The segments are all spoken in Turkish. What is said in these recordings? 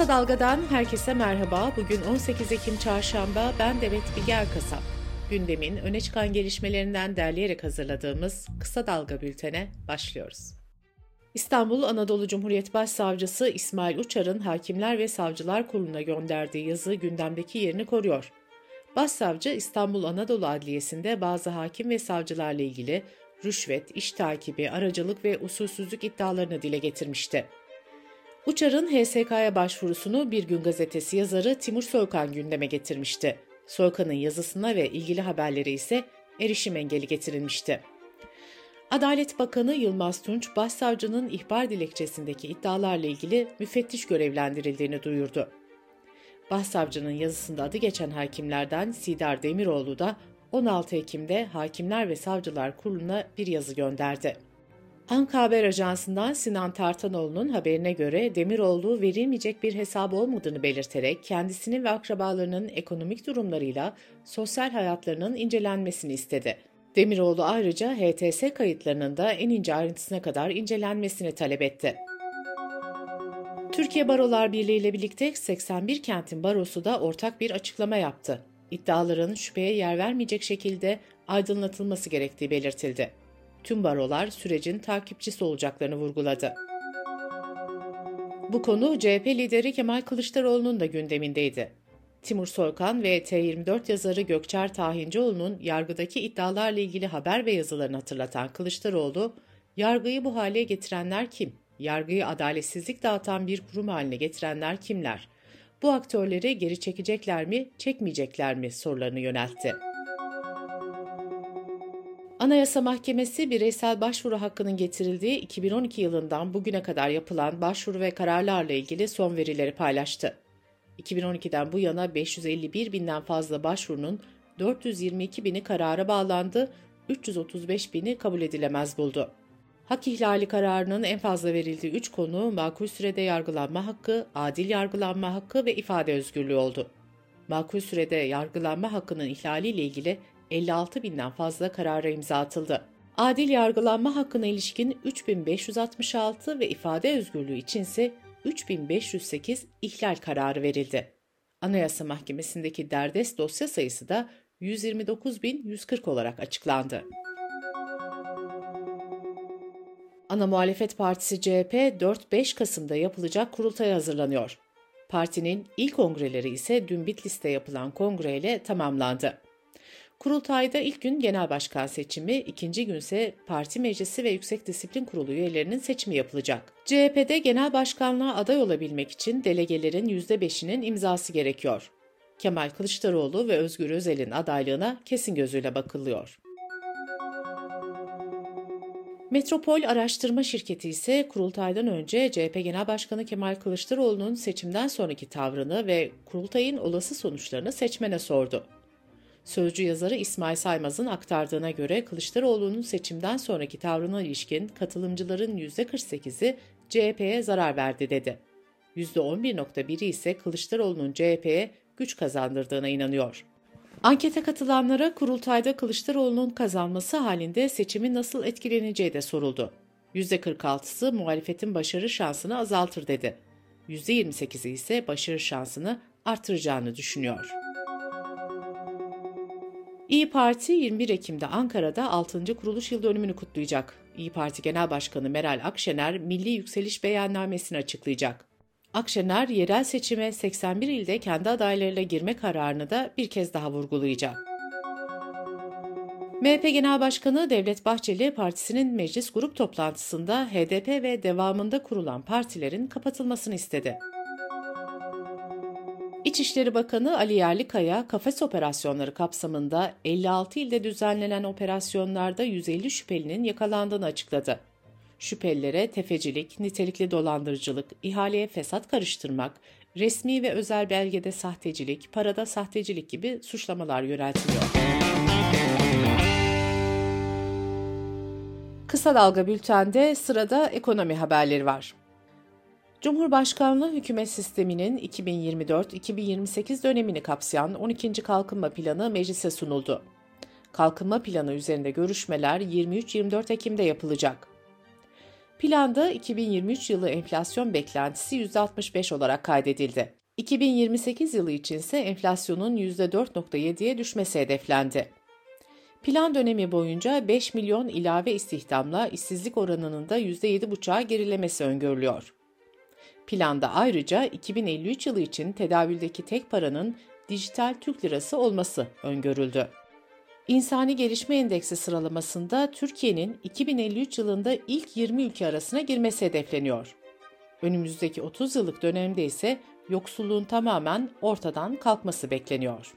Kısa Dalga'dan herkese merhaba. Bugün 18 Ekim Çarşamba. Ben Demet Bilge Erkasap. Gündemin öne çıkan gelişmelerinden derleyerek hazırladığımız Kısa Dalga bültene başlıyoruz. İstanbul Anadolu Cumhuriyet Başsavcısı İsmail Uçar'ın Hakimler ve Savcılar Kurulu'na gönderdiği yazı gündemdeki yerini koruyor. Başsavcı İstanbul Anadolu Adliyesi'nde bazı hakim ve savcılarla ilgili rüşvet, iş takibi, aracılık ve usulsüzlük iddialarını dile getirmişti. Uçar'ın HSK'ya başvurusunu Bir Gün Gazetesi yazarı Timur Soykan gündeme getirmişti. Soykan'ın yazısına ve ilgili haberlere ise erişim engeli getirilmişti. Adalet Bakanı Yılmaz Tunç, başsavcının ihbar dilekçesindeki iddialarla ilgili müfettiş görevlendirildiğini duyurdu. Başsavcının yazısında adı geçen hakimlerden Sidar Demiroğlu da 16 Ekim'de Hakimler ve Savcılar Kurulu'na bir yazı gönderdi. Anka Haber Ajansı'ndan Sinan Tartanoğlu'nun haberine göre Demiroğlu verilmeyecek bir hesap olmadığını belirterek kendisinin ve akrabalarının ekonomik durumlarıyla sosyal hayatlarının incelenmesini istedi. Demiroğlu ayrıca HTS kayıtlarının da en ince ayrıntısına kadar incelenmesini talep etti. Türkiye Barolar Birliği ile birlikte 81 kentin barosu da ortak bir açıklama yaptı. İddiaların şüpheye yer vermeyecek şekilde aydınlatılması gerektiği belirtildi. Tüm barolar sürecin takipçisi olacaklarını vurguladı. Bu konu CHP lideri Kemal Kılıçdaroğlu'nun da gündemindeydi. Timur Soykan ve T24 yazarı Gökçer Tahincioğlu'nun yargıdaki iddialarla ilgili haber ve yazılarını hatırlatan Kılıçdaroğlu, yargıyı bu hale getirenler kim? Yargıyı adaletsizlik dağıtan bir kurum haline getirenler kimler? Bu aktörleri geri çekecekler mi, çekmeyecekler mi sorularını yöneltti. Anayasa Mahkemesi bireysel başvuru hakkının getirildiği 2012 yılından bugüne kadar yapılan başvuru ve kararlarla ilgili son verileri paylaştı. 2012'den bu yana 551 binden fazla başvurunun 422 bini karara bağlandı, 335 bini kabul edilemez buldu. Hak ihlali kararının en fazla verildiği üç konu makul sürede yargılanma hakkı, adil yargılanma hakkı ve ifade özgürlüğü oldu. Makul sürede yargılanma hakkının ihlaliyle ilgili 56 binden fazla karara imza atıldı. Adil yargılanma hakkına ilişkin 3566 ve ifade özgürlüğü içinse 3508 ihlal kararı verildi. Anayasa Mahkemesi'ndeki derdest dosya sayısı da 129.140 olarak açıklandı. Ana Muhalefet Partisi CHP 4-5 Kasım'da yapılacak kurultaya hazırlanıyor. Partinin ilk kongreleri ise dün Bitlis'te yapılan kongreyle tamamlandı. Kurultayda ilk gün genel başkan seçimi, ikinci günse parti meclisi ve yüksek disiplin kurulu üyelerinin seçimi yapılacak. CHP'de genel başkanlığa aday olabilmek için delegelerin %5'inin imzası gerekiyor. Kemal Kılıçdaroğlu ve Özgür Özel'in adaylığına kesin gözüyle bakılıyor. Metropol Araştırma Şirketi ise kurultaydan önce CHP Genel Başkanı Kemal Kılıçdaroğlu'nun seçimden sonraki tavrını ve kurultayın olası sonuçlarını seçmene sordu. Sözcü yazarı İsmail Saymaz'ın aktardığına göre Kılıçdaroğlu'nun seçimden sonraki tavrına ilişkin katılımcıların %48'i CHP'ye zarar verdi dedi. %11.1'i ise Kılıçdaroğlu'nun CHP'ye güç kazandırdığına inanıyor. Ankete katılanlara kurultayda Kılıçdaroğlu'nun kazanması halinde seçimin nasıl etkileneceği de soruldu. %46'sı muhalefetin başarı şansını azaltır dedi. %28'i ise başarı şansını artıracağını düşünüyor. İyi Parti 21 Ekim'de Ankara'da 6. kuruluş yıl dönümünü kutlayacak. İyi Parti Genel Başkanı Meral Akşener Milli Yükseliş Beyannamesini açıklayacak. Akşener yerel seçime 81 ilde kendi adaylarıyla girme kararını da bir kez daha vurgulayacak. MHP Genel Başkanı Devlet Bahçeli partisinin meclis grup toplantısında HDP ve devamında kurulan partilerin kapatılmasını istedi. İçişleri Bakanı Ali Yerlikaya, kafes operasyonları kapsamında 56 ilde düzenlenen operasyonlarda 150 şüphelinin yakalandığını açıkladı. Şüphelilere tefecilik, nitelikli dolandırıcılık, ihaleye fesat karıştırmak, resmi ve özel belgede sahtecilik, parada sahtecilik gibi suçlamalar yöneltiliyor. Kısa Dalga Bülten'de sırada ekonomi haberleri var. Cumhurbaşkanlığı hükümet sisteminin 2024-2028 dönemini kapsayan 12. Kalkınma Planı meclise sunuldu. Kalkınma Planı üzerinde görüşmeler 23-24 Ekim'de yapılacak. Planda 2023 yılı enflasyon beklentisi %65 olarak kaydedildi. 2028 yılı için ise enflasyonun %4.7'ye düşmesi hedeflendi. Plan dönemi boyunca 5 milyon ilave istihdamla işsizlik oranının da %7,5'a gerilemesi öngörülüyor. Planda ayrıca 2053 yılı için tedavüldeki tek paranın dijital Türk lirası olması öngörüldü. İnsani Gelişme Endeksi sıralamasında Türkiye'nin 2053 yılında ilk 20 ülke arasına girmesi hedefleniyor. Önümüzdeki 30 yıllık dönemde ise yoksulluğun tamamen ortadan kalkması bekleniyor.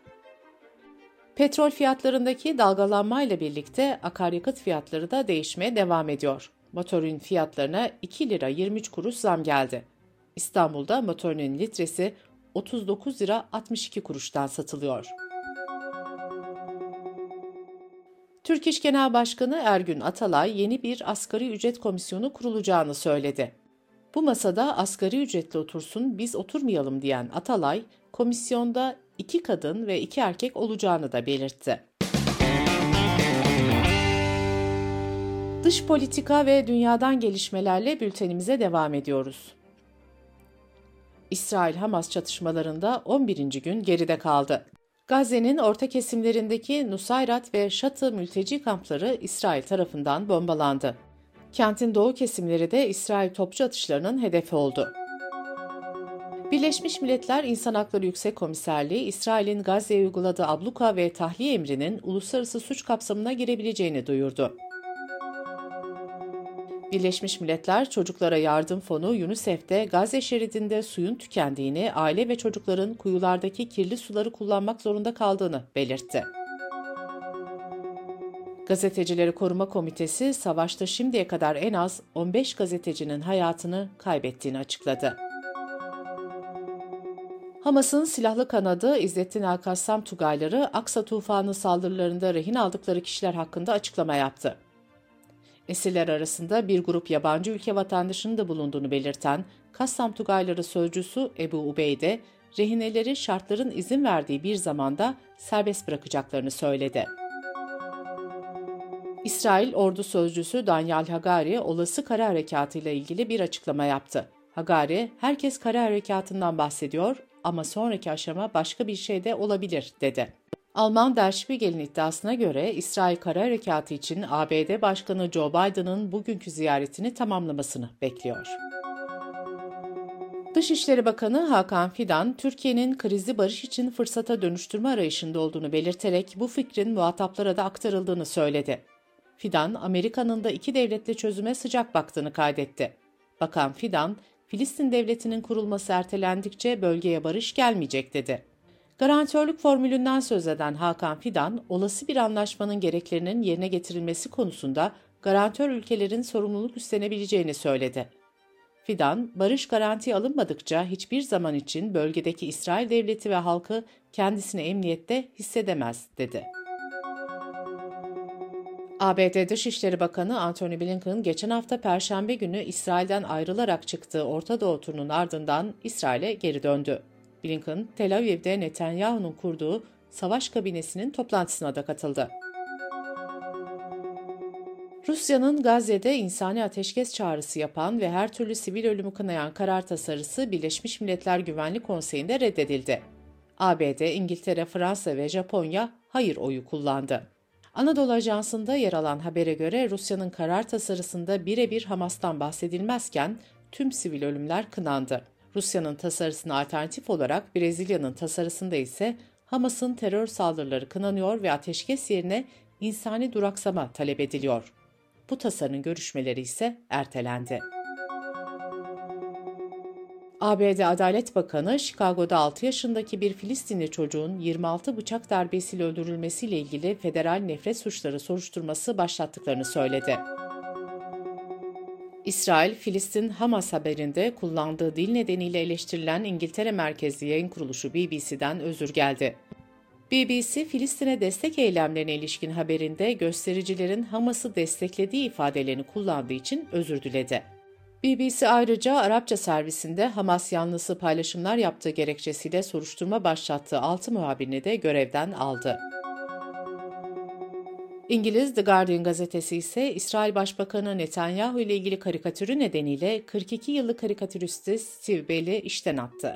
Petrol fiyatlarındaki dalgalanmayla birlikte akaryakıt fiyatları da değişmeye devam ediyor. Motorun fiyatlarına 2 lira 23 kuruş zam geldi. İstanbul'da motorinin litresi 39 lira 62 kuruştan satılıyor. Türk İş Genel Başkanı Ergün Atalay yeni bir asgari ücret komisyonu kurulacağını söyledi. Bu masada asgari ücretle otursun biz oturmayalım diyen Atalay, komisyonda iki kadın ve iki erkek olacağını da belirtti. Dış politika ve dünyadan gelişmelerle bültenimize devam ediyoruz. İsrail-Hamas çatışmalarında 11. gün geride kaldı. Gazze'nin orta kesimlerindeki Nusayrat ve Şatı mülteci kampları İsrail tarafından bombalandı. Kentin doğu kesimleri de İsrail topçu atışlarının hedefi oldu. Birleşmiş Milletler İnsan Hakları Yüksek Komiserliği, İsrail'in Gazze'ye uyguladığı abluka ve tahliye emrinin uluslararası suç kapsamına girebileceğini duyurdu. Birleşmiş Milletler Çocuklara Yardım Fonu UNICEF'te Gazze şeridinde suyun tükendiğini, aile ve çocukların kuyulardaki kirli suları kullanmak zorunda kaldığını belirtti. Gazetecileri Koruma Komitesi savaşta şimdiye kadar en az 15 gazetecinin hayatını kaybettiğini açıkladı. Hamas'ın silahlı kanadı İzzettin El-Kassam Tugayları Aksa tufanı saldırılarında rehin aldıkları kişiler hakkında açıklama yaptı. Esirler arasında bir grup yabancı ülke vatandaşının da bulunduğunu belirten Kassam Tugayları sözcüsü Ebu Ubeyde, rehineleri şartların izin verdiği bir zamanda serbest bırakacaklarını söyledi. İsrail ordu sözcüsü Daniel Hagari olası kara harekatıyla ilgili bir açıklama yaptı. Hagari, herkes kara harekatından bahsediyor ama sonraki aşama başka bir şey de olabilir, dedi. Alman Der Spiegel'in iddiasına göre İsrail Kara Harekatı için ABD Başkanı Joe Biden'ın bugünkü ziyaretini tamamlamasını bekliyor. Dışişleri Bakanı Hakan Fidan, Türkiye'nin krizi barış için fırsata dönüştürme arayışında olduğunu belirterek bu fikrin muhataplara da aktarıldığını söyledi. Fidan, Amerika'nın da iki devletli çözüme sıcak baktığını kaydetti. Bakan Fidan, Filistin devletinin kurulması ertelendikçe bölgeye barış gelmeyecek dedi. Garantörlük formülünden söz eden Hakan Fidan, olası bir anlaşmanın gereklerinin yerine getirilmesi konusunda garantör ülkelerin sorumluluk üstlenebileceğini söyledi. Fidan, barış garanti alınmadıkça hiçbir zaman için bölgedeki İsrail devleti ve halkı kendisini emniyette hissedemez, dedi. ABD Dışişleri Bakanı Antony Blinken geçen hafta Perşembe günü İsrail'den ayrılarak çıktığı Orta Doğu turunun ardından İsrail'e geri döndü. Blinken, Tel Aviv'de Netanyahu'nun kurduğu savaş kabinesinin toplantısına da katıldı. Rusya'nın Gazze'de insani ateşkes çağrısı yapan ve her türlü sivil ölümü kınayan karar tasarısı Birleşmiş Milletler Güvenlik Konseyi'nde reddedildi. ABD, İngiltere, Fransa ve Japonya hayır oyu kullandı. Anadolu Ajansı'nda yer alan habere göre Rusya'nın karar tasarısında birebir Hamas'tan bahsedilmezken tüm sivil ölümler kınandı. Rusya'nın tasarısına alternatif olarak Brezilya'nın tasarısında ise Hamas'ın terör saldırıları kınanıyor ve ateşkes yerine insani duraksama talep ediliyor. Bu tasarının görüşmeleri ise ertelendi. ABD Adalet Bakanı, Chicago'da 6 yaşındaki bir Filistinli çocuğun 26 bıçak darbesiyle öldürülmesiyle ilgili federal nefret suçları soruşturması başlattıklarını söyledi. İsrail, Filistin Hamas haberinde kullandığı dil nedeniyle eleştirilen İngiltere merkezli yayın kuruluşu BBC'den özür geldi. BBC, Filistin'e destek eylemlerine ilişkin haberinde göstericilerin Hamas'ı desteklediği ifadelerini kullandığı için özür diledi. BBC ayrıca Arapça servisinde Hamas yanlısı paylaşımlar yaptığı gerekçesiyle soruşturma başlattığı 6 muhabirini de görevden aldı. İngiliz The Guardian gazetesi ise İsrail Başbakanı Netanyahu ile ilgili karikatürü nedeniyle 42 yıllık karikatüristi Steve Bell'i işten attı.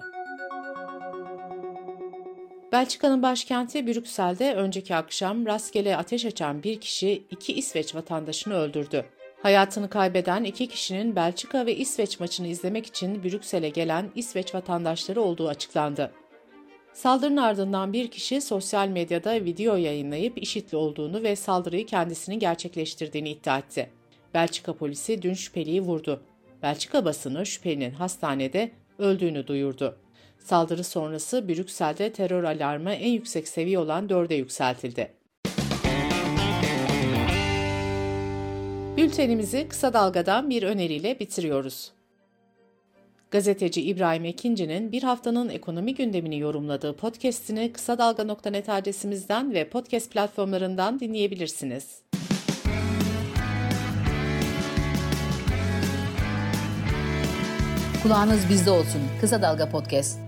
Belçika'nın başkenti Brüksel'de önceki akşam rastgele ateş açan bir kişi iki İsveç vatandaşını öldürdü. Hayatını kaybeden iki kişinin Belçika ve İsveç maçını izlemek için Brüksel'e gelen İsveç vatandaşları olduğu açıklandı. Saldırının ardından bir kişi sosyal medyada video yayınlayıp işitli olduğunu ve saldırıyı kendisinin gerçekleştirdiğini iddia etti. Belçika polisi dün şüpheliyi vurdu. Belçika basını şüphelinin hastanede öldüğünü duyurdu. Saldırı sonrası Brüksel'de terör alarmı en yüksek seviye olan 4'e yükseltildi. Bültenimizi kısa dalgadan bir öneriyle bitiriyoruz. Gazeteci İbrahim Ekinci'nin bir haftanın ekonomi gündemini yorumladığı podcast'ini kısa dalga.net adresimizden ve podcast platformlarından dinleyebilirsiniz. Kulağınız bizde olsun. Kısa Dalga Podcast.